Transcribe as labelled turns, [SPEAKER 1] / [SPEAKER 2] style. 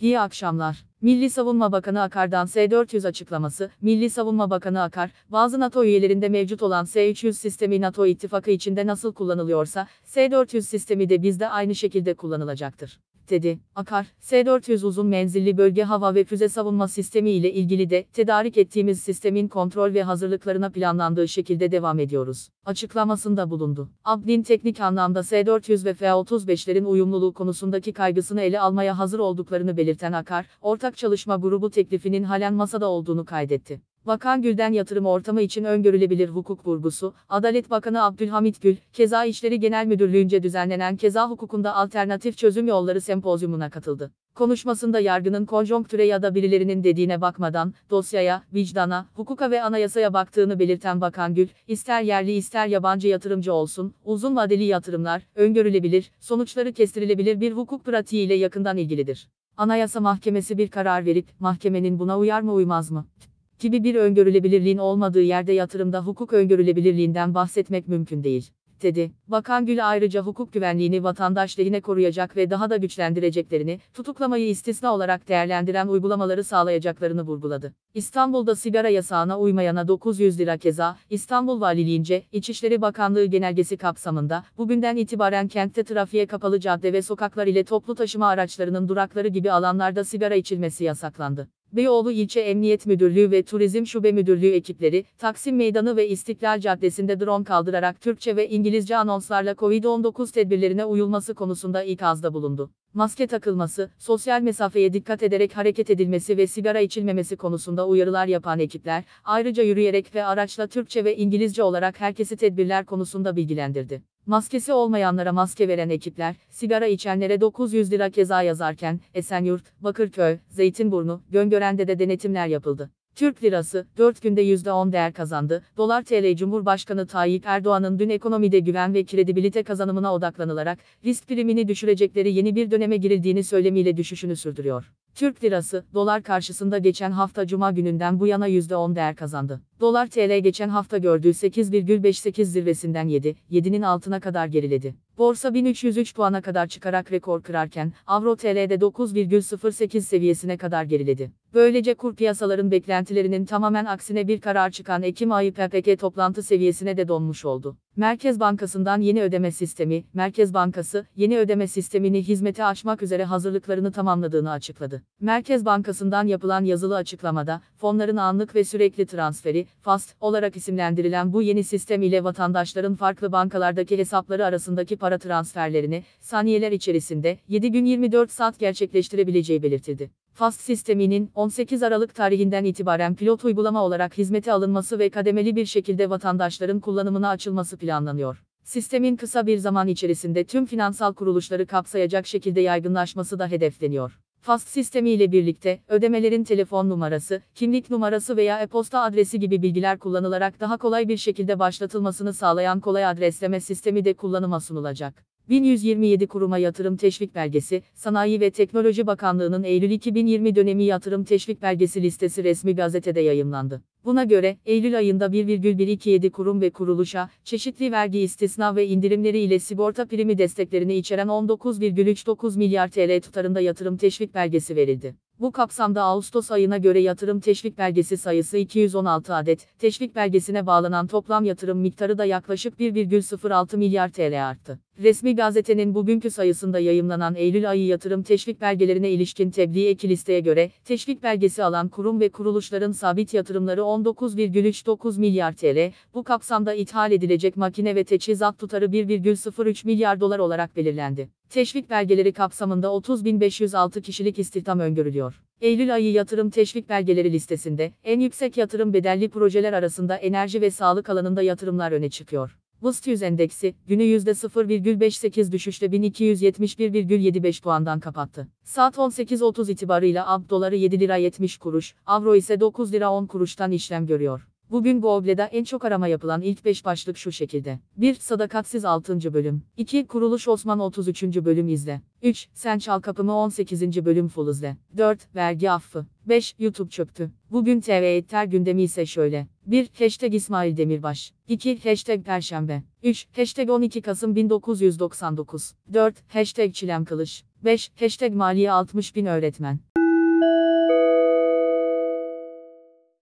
[SPEAKER 1] İyi akşamlar. Milli Savunma Bakanı Akar'dan S-400 açıklaması, Milli Savunma Bakanı Akar, bazı NATO üyelerinde mevcut olan S-300 sistemi NATO ittifakı içinde nasıl kullanılıyorsa, S-400 sistemi de bizde aynı şekilde kullanılacaktır dedi. Akar, S-400 uzun menzilli bölge hava ve füze savunma sistemi ile ilgili de tedarik ettiğimiz sistemin kontrol ve hazırlıklarına planlandığı şekilde devam ediyoruz. Açıklamasında bulundu. Abdin teknik anlamda S-400 ve F-35'lerin uyumluluğu konusundaki kaygısını ele almaya hazır olduklarını belirten Akar, ortak çalışma grubu teklifinin halen masada olduğunu kaydetti. Bakan Gül'den yatırım ortamı için öngörülebilir hukuk vurgusu, Adalet Bakanı Abdülhamit Gül, Keza İşleri Genel Müdürlüğü'nce düzenlenen Keza Hukukunda Alternatif Çözüm Yolları Sempozyumuna katıldı. Konuşmasında yargının konjonktüre ya da birilerinin dediğine bakmadan, dosyaya, vicdana, hukuka ve anayasaya baktığını belirten Bakan Gül, ister yerli ister yabancı yatırımcı olsun, uzun vadeli yatırımlar, öngörülebilir, sonuçları kestirilebilir bir hukuk pratiğiyle yakından ilgilidir. Anayasa Mahkemesi bir karar verip, mahkemenin buna uyar mı uymaz mı? Gibi bir öngörülebilirliğin olmadığı yerde yatırımda hukuk öngörülebilirliğinden bahsetmek mümkün değil, dedi. Bakan Gül ayrıca hukuk güvenliğini vatandaş lehine koruyacak ve daha da güçlendireceklerini, tutuklamayı istisna olarak değerlendiren uygulamaları sağlayacaklarını vurguladı. İstanbul'da sigara yasağına uymayana 900 lira keza, İstanbul Valiliğince, İçişleri Bakanlığı genelgesi kapsamında, bugünden itibaren kentte trafiğe kapalı cadde ve sokaklar ile toplu taşıma araçlarının durakları gibi alanlarda sigara içilmesi yasaklandı. Beyoğlu İlçe Emniyet Müdürlüğü ve Turizm Şube Müdürlüğü ekipleri, Taksim Meydanı ve İstiklal Caddesi'nde drone kaldırarak Türkçe ve İngilizce anonslarla COVID-19 tedbirlerine uyulması konusunda ikazda bulundu. Maske takılması, sosyal mesafeye dikkat ederek hareket edilmesi ve sigara içilmemesi konusunda uyarılar yapan ekipler, ayrıca yürüyerek ve araçla Türkçe ve İngilizce olarak herkesi tedbirler konusunda bilgilendirdi. Maskesi olmayanlara maske veren ekipler, sigara içenlere 900 lira keza yazarken, Esenyurt, Bakırköy, Zeytinburnu, Göngören'de de denetimler yapıldı. Türk lirası, 4 günde %10 değer kazandı. Dolar TL Cumhurbaşkanı Tayyip Erdoğan'ın dün ekonomide güven ve kredibilite kazanımına odaklanılarak, risk primini düşürecekleri yeni bir döneme girildiğini söylemiyle düşüşünü sürdürüyor. Türk lirası, dolar karşısında geçen hafta cuma gününden bu yana %10 değer kazandı. Dolar TL geçen hafta gördüğü 8,58 zirvesinden 7, 7'nin altına kadar geriledi. Borsa 1303 puana kadar çıkarak rekor kırarken, Avro TL'de 9,08 seviyesine kadar geriledi. Böylece kur piyasaların beklentilerinin tamamen aksine bir karar çıkan Ekim ayı PPK toplantı seviyesine de donmuş oldu. Merkez Bankası'ndan yeni ödeme sistemi, Merkez Bankası, yeni ödeme sistemini hizmete açmak üzere hazırlıklarını tamamladığını açıkladı. Merkez Bankası'ndan yapılan yazılı açıklamada, fonların anlık ve sürekli transferi, FAST olarak isimlendirilen bu yeni sistem ile vatandaşların farklı bankalardaki hesapları arasındaki para transferlerini, saniyeler içerisinde, 7 gün 24 saat gerçekleştirebileceği belirtildi. FAST sisteminin 18 Aralık tarihinden itibaren pilot uygulama olarak hizmete alınması ve kademeli bir şekilde vatandaşların kullanımına açılması planlanıyor. Sistemin kısa bir zaman içerisinde tüm finansal kuruluşları kapsayacak şekilde yaygınlaşması da hedefleniyor. FAST sistemi ile birlikte, ödemelerin telefon numarası, kimlik numarası veya e-posta adresi gibi bilgiler kullanılarak daha kolay bir şekilde başlatılmasını sağlayan kolay adresleme sistemi de kullanıma sunulacak. 1127 kuruma yatırım teşvik belgesi, Sanayi ve Teknoloji Bakanlığı'nın Eylül 2020 dönemi yatırım teşvik belgesi listesi resmi gazetede yayımlandı. Buna göre, Eylül ayında 1,127 kurum ve kuruluşa, çeşitli vergi istisna ve indirimleri ile sigorta primi desteklerini içeren 19,39 milyar TL tutarında yatırım teşvik belgesi verildi. Bu kapsamda Ağustos ayına göre yatırım teşvik belgesi sayısı 216 adet, teşvik belgesine bağlanan toplam yatırım miktarı da yaklaşık 1,06 milyar TL arttı. Resmi gazetenin bugünkü sayısında yayımlanan Eylül ayı yatırım teşvik belgelerine ilişkin tebliğ eki listeye göre, teşvik belgesi alan kurum ve kuruluşların sabit yatırımları 19,39 milyar TL, bu kapsamda ithal edilecek makine ve teçhizat tutarı 1,03 milyar dolar olarak belirlendi. Teşvik belgeleri kapsamında 30.506 kişilik istihdam öngörülüyor. Eylül ayı yatırım teşvik belgeleri listesinde, en yüksek yatırım bedelli projeler arasında enerji ve sağlık alanında yatırımlar öne çıkıyor. BIST 100 endeksi, günü %0,58 düşüşle 1271,75 puandan kapattı. Saat 18.30 itibarıyla AB doları 7 lira 70 kuruş, avro ise 9 lira 10 kuruştan işlem görüyor. Bugün Google'da en çok arama yapılan ilk 5 başlık şu şekilde. 1. Sadakatsiz 6. bölüm. 2. Kuruluş Osman 33. bölüm izle. 3. Sen Çal Kapımı 18. bölüm full izle. 4. Vergi affı. 5. YouTube çöktü. Bugün TV Etter gündemi ise şöyle. 1. Hashtag İsmail Demirbaş. 2. Hashtag Perşembe. 3. Hashtag 12 Kasım 1999. 4. Hashtag Çilem Kılıç. 5. Hashtag Maliye 60 bin öğretmen.